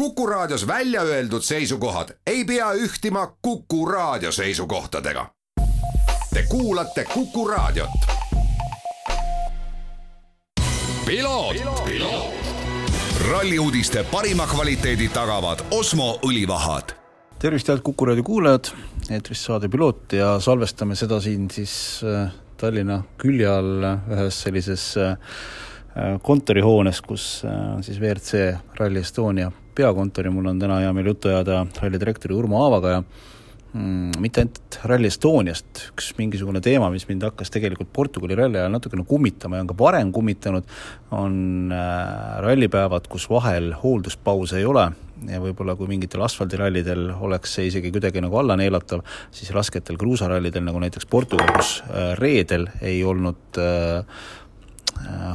Kuku Raadios välja öeldud seisukohad ei pea ühtima Kuku Raadio seisukohtadega. Te kuulate Kuku Raadiot. ralli uudiste parima kvaliteedi tagavad Osmo õlivahad. tervist, head Kuku raadio kuulajad, eetris saade Piloot ja salvestame seda siin siis äh, Tallinna külje all ühes sellises äh, kontorihoones, kus äh, on siis WRC Rally Estonia peakontor ja mul on täna hea meel juttu ajada ralli direktori Urmo Aavaga. Ja mm, mitte ainult Rally Estoniast, üks mingisugune teema, mis mind hakkas tegelikult Portugali ralli ajal natukene kummitama ja on ka varem kummitanud, on äh, rallipäevad, kus vahel hoolduspause ei ole. Ja võib-olla kui mingitel asfaldirallidel oleks see isegi kuidagi nagu alla neelatav, siis rasketel kruusarallidel, nagu näiteks Portugal, kus äh, reedel ei olnud äh, Äh,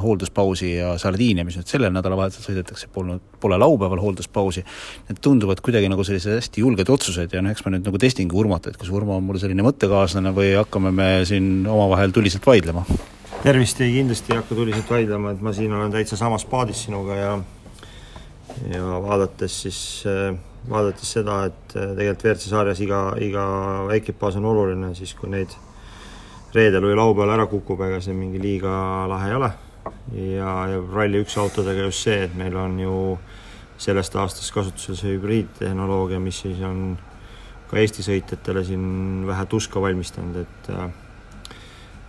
hoolduspausi ja Sardiinia, mis nüüd sellel nädalavahetusel sõidetakse, polnud, pole laupäeval hoolduspausi, need tunduvad kuidagi nagu sellised hästi julged otsused ja noh, eks ma nüüd nagu testingi Urmat, et kas Urmo on mul selline mõttekaaslane või hakkame me siin omavahel tuliselt vaidlema? tervist, ei kindlasti ei hakka tuliselt vaidlema, et ma siin olen täitsa samas paadis sinuga ja ja vaadates siis, vaadates seda, et tegelikult WRC sarjas iga, iga ekipaaž on oluline, siis kui neid reedel või laupäeval ära kukub, ega see mingi liiga lahe ei ole. ja, ja Rally1 autodega just see, et meil on ju sellest aastast kasutusel see hübriidtehnoloogia, mis siis on ka Eesti sõitjatele siin vähe tuska valmistanud, et äh,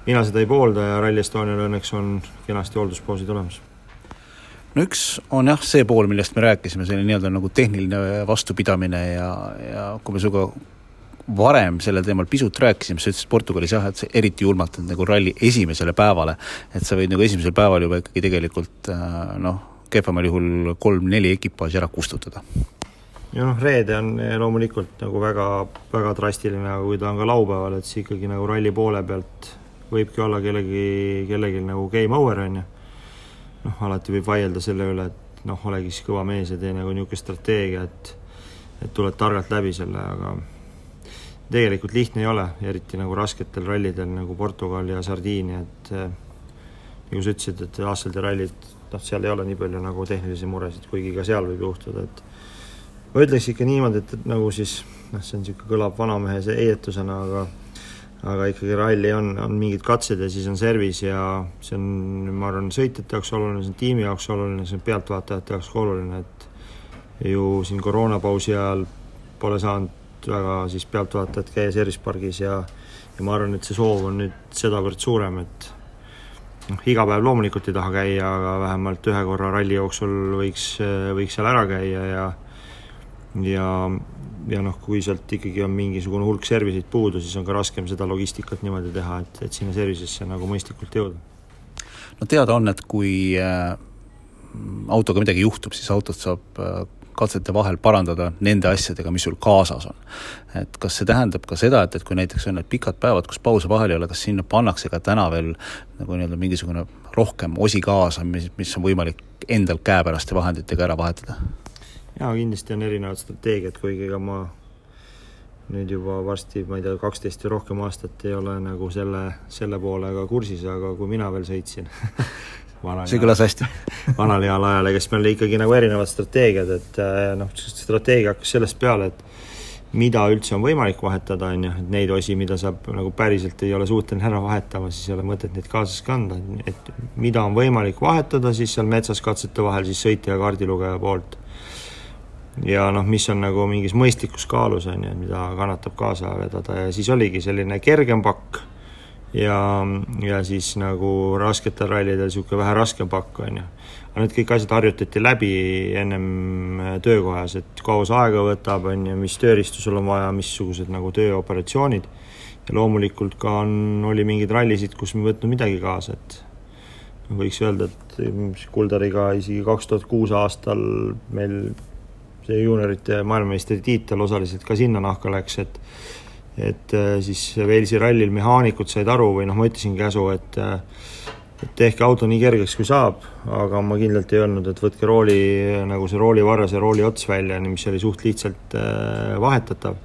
mina seda ei poolda ja Rally Estonial õnneks on kenasti hoolduspausid olemas no üks on jah, see pool, millest me rääkisime, selline nii-öelda nagu tehniline vastupidamine ja, ja kui me sinuga varem sellel teemal pisut rääkisime, sa ütlesid Portugalis jah, et see eriti julmalt, et nagu ralli esimesele päevale, et sa võid nagu esimesel päeval juba ikkagi tegelikult äh, noh, kehvemal juhul kolm-neli ekipaaži ära kustutada. ja noh, reede on loomulikult nagu väga, väga drastiline, aga kui ta on ka laupäeval, et siis ikkagi nagu ralli poole pealt võibki olla kellegi, kellelgi nagu game over, on ju. noh, alati võib vaielda selle üle, et noh, olegi siis kõva mees ja tee nagu niisugune strateegia, et et tuled targalt läbi selle, aga tegelikult lihtne ei ole, eriti nagu rasketel rallidel nagu Portugal ja Sardiinia, et eh, nagu sa ütlesid, et aastased rallid, noh, seal ei ole nii palju nagu tehnilisi muresid, kuigi ka seal võib juhtuda, et ma ütleks ikka niimoodi, et nagu siis noh, see on niisugune, kõlab vanamehe heietusena, aga aga ikkagi ralli on, on mingid katsed ja siis on servis ja see on, ma arvan, sõitjate jaoks oluline, see on tiimi jaoks oluline, see on pealtvaatajate jaoks ka oluline, et ju siin koroonapausi ajal pole saanud väga siis pealtvaatajad käia Service pargis ja ja ma arvan, et see soov on nüüd sedavõrd suurem, et noh, iga päev loomulikult ei taha käia, aga vähemalt ühe korra ralli jooksul võiks, võiks seal ära käia ja ja, ja noh, kui sealt ikkagi on mingisugune hulk service'id puudu, siis on ka raskem seda logistikat niimoodi teha, et, et sinna service'isse nagu mõistlikult jõuda. no teada on, et kui äh, autoga midagi juhtub, siis autot saab äh, katsete vahel parandada nende asjadega, mis sul kaasas on. et kas see tähendab ka seda, et, et kui näiteks on need pikad päevad, kus pause vahel ei ole, kas sinna pannakse ka täna veel nagu nii-öelda mingisugune rohkem osi kaasa, mis, mis on võimalik endal käepäraste vahenditega ära vahetada? jaa, kindlasti on erinevad strateegiad, kuigi ega ma nüüd juba varsti, ma ei tea, kaksteist või rohkem aastat ei ole nagu selle, selle poolega kursis, aga kui mina veel sõitsin see kõlas hästi. vanal heal ajal, ega siis meil oli ikkagi nagu erinevad strateegiad, et äh, noh, strateegia hakkas sellest peale, et mida üldse on võimalik vahetada, on ju, et neid osi, mida sa nagu päriselt ei ole suuteline ära vahetama, siis ei ole mõtet neid kaasas kanda, et mida on võimalik vahetada siis seal metsas katsete vahel siis sõitja ja kaardilugeja poolt. ja noh, mis on nagu mingis mõistlikus kaalus, on ju, mida kannatab kaasa vedada. Ja siis oligi selline kergem pakk ja, ja siis nagu rasketel rallidel niisugune vähe raskem pakk, on ju. aga need kõik asjad harjutati läbi ennem äh, töökohas, et kaua see aega võtab, on ju, mis tööriistu sul on vaja, missugused nagu tööoperatsioonid, ja loomulikult ka on, oli mingeid rallisid, kus me ei võtnud midagi kaasa, et võiks öelda, et Kuldariga isegi kaks tuhat kuus aastal meil see juuniorite maailmameistritiitel osaliselt ka sinna nahka läks, et et äh, siis Walesi rallil mehaanikud said aru või noh, ma ütlesin käsu, et äh, et tehke auto nii kergeks, kui saab, aga ma kindlalt ei öelnud, et võtke rooli, nagu see roolivarras ja rooli ots välja, mis oli suht lihtsalt äh, vahetatav.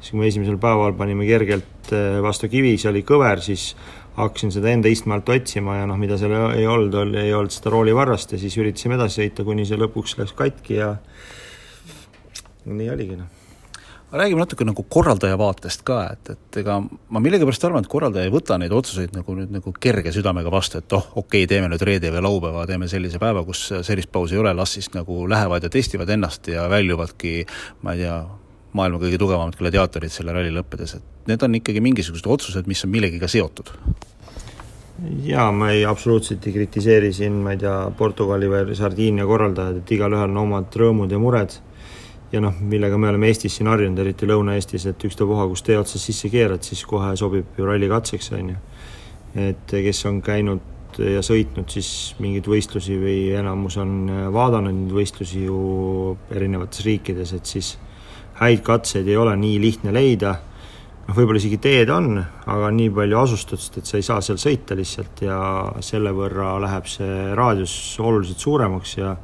siis kui me esimesel päeval panime kergelt vastu kivi, see oli kõver, siis hakkasin seda enda istme alt otsima ja noh, mida seal ei olnud, oli, ei olnud seda roolivarrast ja siis üritasime edasi sõita, kuni see lõpuks läks katki ja nii oligi, noh räägime natuke nagu korraldaja vaatest ka, et, et ega ma millegipärast arvan, et korraldaja ei võta neid otsuseid nagu nüüd nagu kerge südamega vastu, et oh, okei okay,, teeme nüüd reede või laupäeva, teeme sellise päeva, kus sellist pausi ei ole, las siis nagu lähevad ja testivad ennast ja väljuvadki ma ei tea, maailma kõige tugevamad gladiaatorid selle ralli lõppedes, et need on ikkagi mingisugused otsused, mis on millegiga seotud. Jaa, ma ei, absoluutselt ei kritiseeri siin, ma ei tea, Portugali või Sardiinia korraldajad, et igalühel on omad rõõmud ja mured ja noh, millega me oleme Eestis siin harjunud, eriti Lõuna-Eestis, et ükstapuha, kus tee otsas sisse keerad, siis kohe sobib ju ralli katseks, on ju. et kes on käinud ja sõitnud siis mingeid võistlusi või enamus on vaadanud neid võistlusi ju erinevates riikides, et siis häid katseid ei ole nii lihtne leida, noh, võib-olla isegi teed on, aga nii palju asustust, et sa ei saa seal sõita lihtsalt ja selle võrra läheb see raadius oluliselt suuremaks ja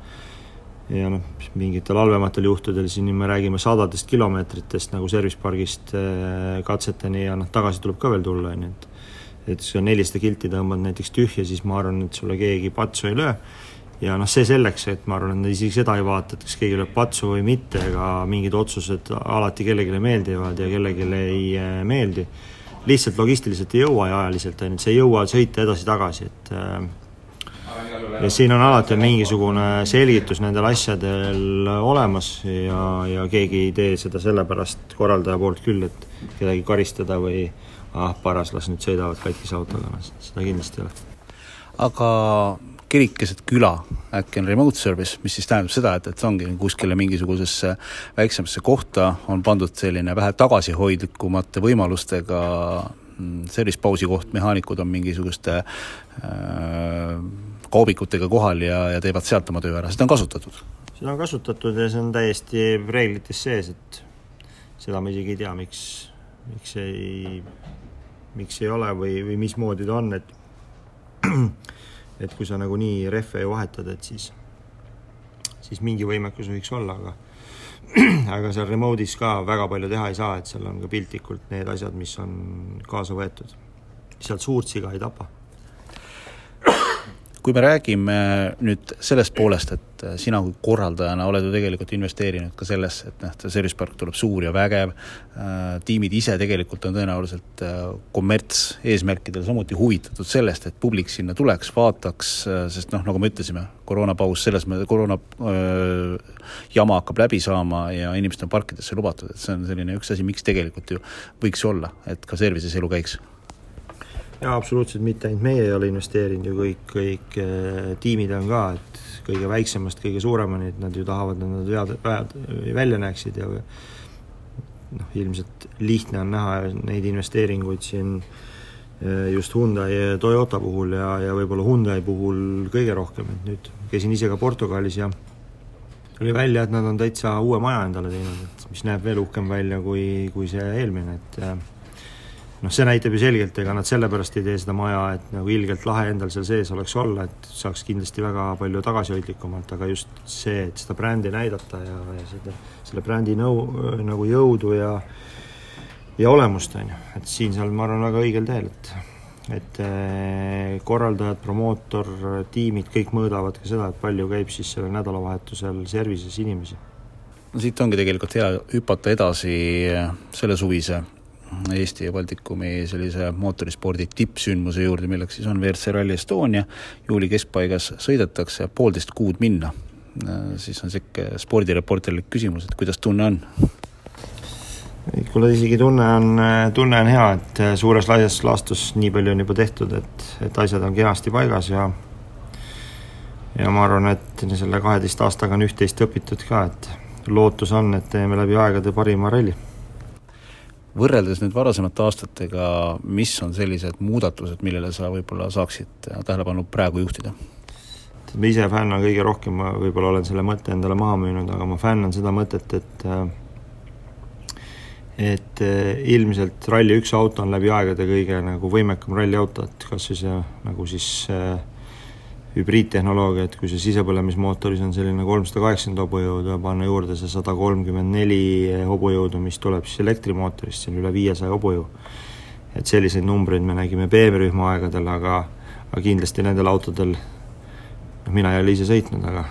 ja noh, mingitel halvematel juhtudel siin me räägime sadadest kilomeetritest nagu service pargist äh, katseteni ja noh, tagasi tuleb ka veel tulla, on ju, et et sa nelisada kilti tõmbad näiteks tühja, siis ma arvan, et sulle keegi patsu ei löö, ja noh, see selleks, et ma arvan, et isegi seda ei vaata, et kas keegi lööb patsu või mitte, ega mingid otsused alati kellelegi meeldivad ja kellelegi ei äh, meeldi, lihtsalt logistiliselt ei jõua ja ajaliselt, on ju, et sa ei jõua sõita edasi-tagasi, et äh, ja siin on alati mingisugune selgitus nendel asjadel olemas ja, ja keegi ei tee seda sellepärast korraldaja poolt küll, et kedagi karistada või ah, paras, las nüüd sõidavad katkise autoga, seda kindlasti ei ole. aga kirik keset küla äkki on remote service, mis siis tähendab seda, et, et see ongi kuskile mingisugusesse väiksemasse kohta on pandud selline vähe tagasihoidlikumate võimalustega mm, service pausi koht, mehaanikud on mingisuguste äh, kaubikutega kohal ja, ja teevad sealt oma töö ära, seda on kasutatud? seda on kasutatud ja see on täiesti reeglites sees, et seda ma isegi ei tea, miks, miks ei, miks ei ole või, või mismoodi ta on, et et kui sa nagunii rehve ju vahetad, et siis, siis mingi võimekus võiks olla, aga aga seal remote'is ka väga palju teha ei saa, et seal on ka piltlikult need asjad, mis on kaasa võetud. sealt suurt siga ei tapa kui me räägime nüüd sellest poolest, et äh, sina kui korraldajana oled ju tegelikult investeerinud ka sellesse, et noh, service park tuleb suur ja vägev äh,, tiimid ise tegelikult on tõenäoliselt äh, kommertseesmärkidel samuti huvitatud sellest, et publik sinna tuleks, vaataks sest noh, nagu me ütlesime, koroonapaus selles mõttes, koroona äh, jama hakkab läbi saama ja inimestel on parkidesse lubatud, et see on selline üks asi, miks tegelikult ju võiks olla, et ka service'is elu käiks jaa, absoluutselt mitte ainult meie ei ole investeerinud ju kõik, kõik äh, tiimid on ka, et kõige väiksemast kõige suuremani, et nad ju tahavad, et nad vead, vead välja näeksid ja noh, ilmselt lihtne on näha neid investeeringuid siin äh, just Hyundai ja Toyota puhul ja, ja võib-olla Hyundai puhul kõige rohkem, et nüüd käisin ise ka Portugalis ja tuli välja, et nad on täitsa uue maja endale teinud, et mis näeb veel uhkem välja kui, kui see eelmine, et äh, noh, see näitab ju selgelt, ega nad sellepärast ei tee seda maja, et nagu ilgelt lahe endal seal sees oleks olla, et saaks kindlasti väga palju tagasihoidlikumalt, aga just see, et seda brändi näidata ja, ja seda, selle brändi nõu, nagu jõudu ja ja olemust, on ju, et siin-seal ma arvan väga õigel teel, et et eh, korraldajad, promootor, tiimid, kõik mõõdavad ka seda, et palju käib siis sellel nädalavahetusel service'is inimesi. no siit ongi tegelikult hea hüpata edasi selle suvise Eesti ja Baltikumi sellise mootorispordi tippsündmuse juurde, milleks siis on WRC Rally Estonia, juuli keskpaigas sõidetakse poolteist kuud minna. siis on niisugune spordireporterlik küsimus, et kuidas tunne on? kuule, isegi tunne on, tunne on hea, et suures laias laastus nii palju on juba tehtud, et, et asjad on kenasti paigas ja ja ma arvan, et selle kaheteist aastaga on üht-teist õpitud ka, et lootus on, et teeme läbi aegade parima ralli võrreldes nüüd varasemate aastatega, mis on sellised muudatused, millele sa võib-olla saaksid tähelepanu praegu juhtida? ma ise fännan kõige rohkem, ma võib-olla olen selle mõtte endale maha müünud, aga ma fännan seda mõtet, et et ilmselt Rally1 auto on läbi aegade kõige nagu võimekam ralliauto, et kas see nagu siis äh, hübriidtehnoloogia, et kui see sisepõlemismootoris on selline kolmsada kaheksakümmend hobujõudu ja panna juurde see sada kolmkümmend neli hobujõudu, mis tuleb siis elektrimootorist, see on üle viiesaja hobujõu. et selliseid numbreid me nägime BMW-rühma aegadel, aga aga kindlasti nendel autodel, noh mina ei ole ise sõitnud, aga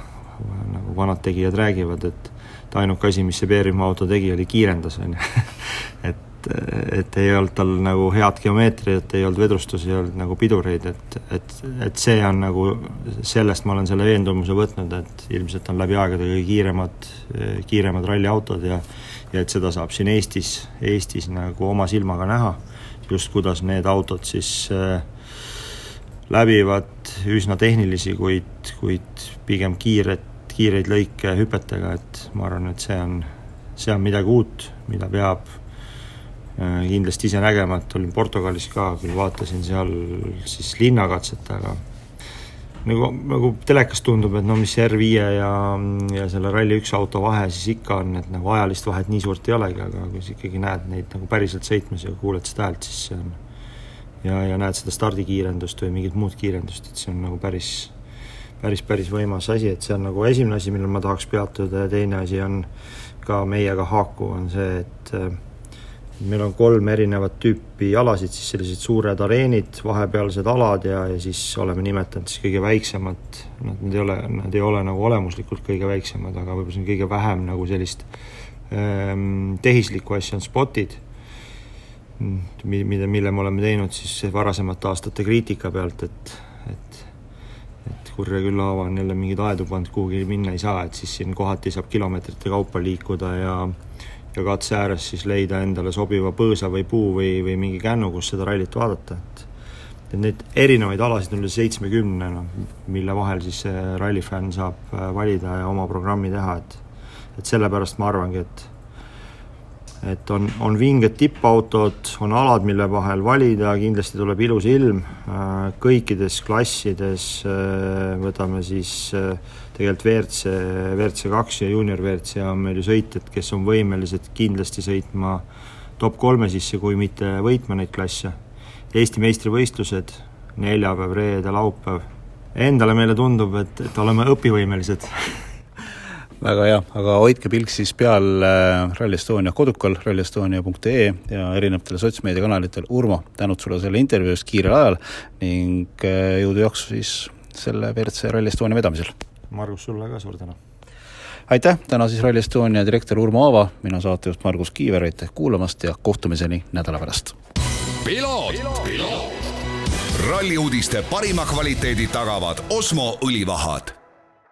nagu vanad tegijad räägivad, et ainuke asi, mis see B-rühma auto tegi, oli kiirendas, on ju. et, et ei olnud tal nagu head geomeetriat, ei olnud vedrustusi, ei olnud nagu pidureid, et, et, et see on nagu, sellest ma olen selle veendumuse võtnud, et ilmselt on läbi aegade kõige kiiremad, kiiremad ralliautod ja ja et seda saab siin Eestis, Eestis nagu oma silmaga näha, just kuidas need autod siis äh, läbivad üsna tehnilisi, kuid, kuid pigem kiiret, kiireid lõike hüpetega, et ma arvan, et see on, see on midagi uut, mida peab kindlasti ise nägema, et olin Portugalis ka, küll vaatasin seal siis linnakatset, aga nagu, nagu telekas tundub, et no mis R5 ja, ja selle Rally1 auto vahe siis ikka on, et nagu ajalist vahet nii suurt ei olegi, aga kui sa ikkagi näed neid nagu päriselt sõitmas ja kuuled seda häält, siis see on ja, ja näed seda stardikiirendust või mingit muud kiirendust, et see on nagu päris, päris, päris võimas asi, et see on nagu esimene asi, millel ma tahaks peatuda ja teine asi on ka meiega haakuv, on see, et meil on kolm erinevat tüüpi alasid, siis sellised suured areenid, vahepealsed alad ja, ja siis oleme nimetanud siis kõige väiksemad, nad, nad ei ole, nad ei ole nagu olemuslikult kõige väiksemad, aga võib-olla see on kõige vähem nagu sellist ähm, tehislikku asja on spotid, mida, mille me oleme teinud siis varasemate aastate kriitika pealt, et, et et kurja küll haava on jälle mingeid aedu pannud, kuhugi minna ei saa, et siis siin kohati saab kilomeetrite kaupa liikuda ja ja katse ääres siis leida endale sobiva põõsa või puu või, või mingi kännu, kus seda rallit vaadata, et et neid erinevaid alasid on üle seitsmekümne, noh, mille vahel siis see rallifänn saab äh, valida ja oma programmi teha, et et sellepärast ma arvangi, et et on, on vinged tippautod, on alad, mille vahel valida, kindlasti tuleb ilus ilm, äh, kõikides klassides äh, võtame siis tegelikult WRC, WRC kaks ja juunior WRC on meil ju sõitjad, kes on võimelised kindlasti sõitma top kolme sisse, kui mitte võitma neid klasse. Eesti meistrivõistlused, neljapäev, reede, laupäev. Endale meile tundub, et, et oleme õpivõimelised väga hea, aga hoidke pilk siis peal äh, Rally Estonia kodukal rallyestonia.ee ja erinevatel sotsmeediakanalitel. Urmo, tänud sulle selle intervjuu eest kiirel ajal ning äh, jõudu jaksu siis selle WRC Rally Estonia vedamisel! Margus, sulle ka suur tänu! aitäh, täna siis Rally Estonia direktor Urmo Aava, mina saatejuht Margus Kiiver, aitäh kuulamast ja kohtumiseni nädala pärast! ralli uudiste parima kvaliteedi tagavad Osmo õlivahad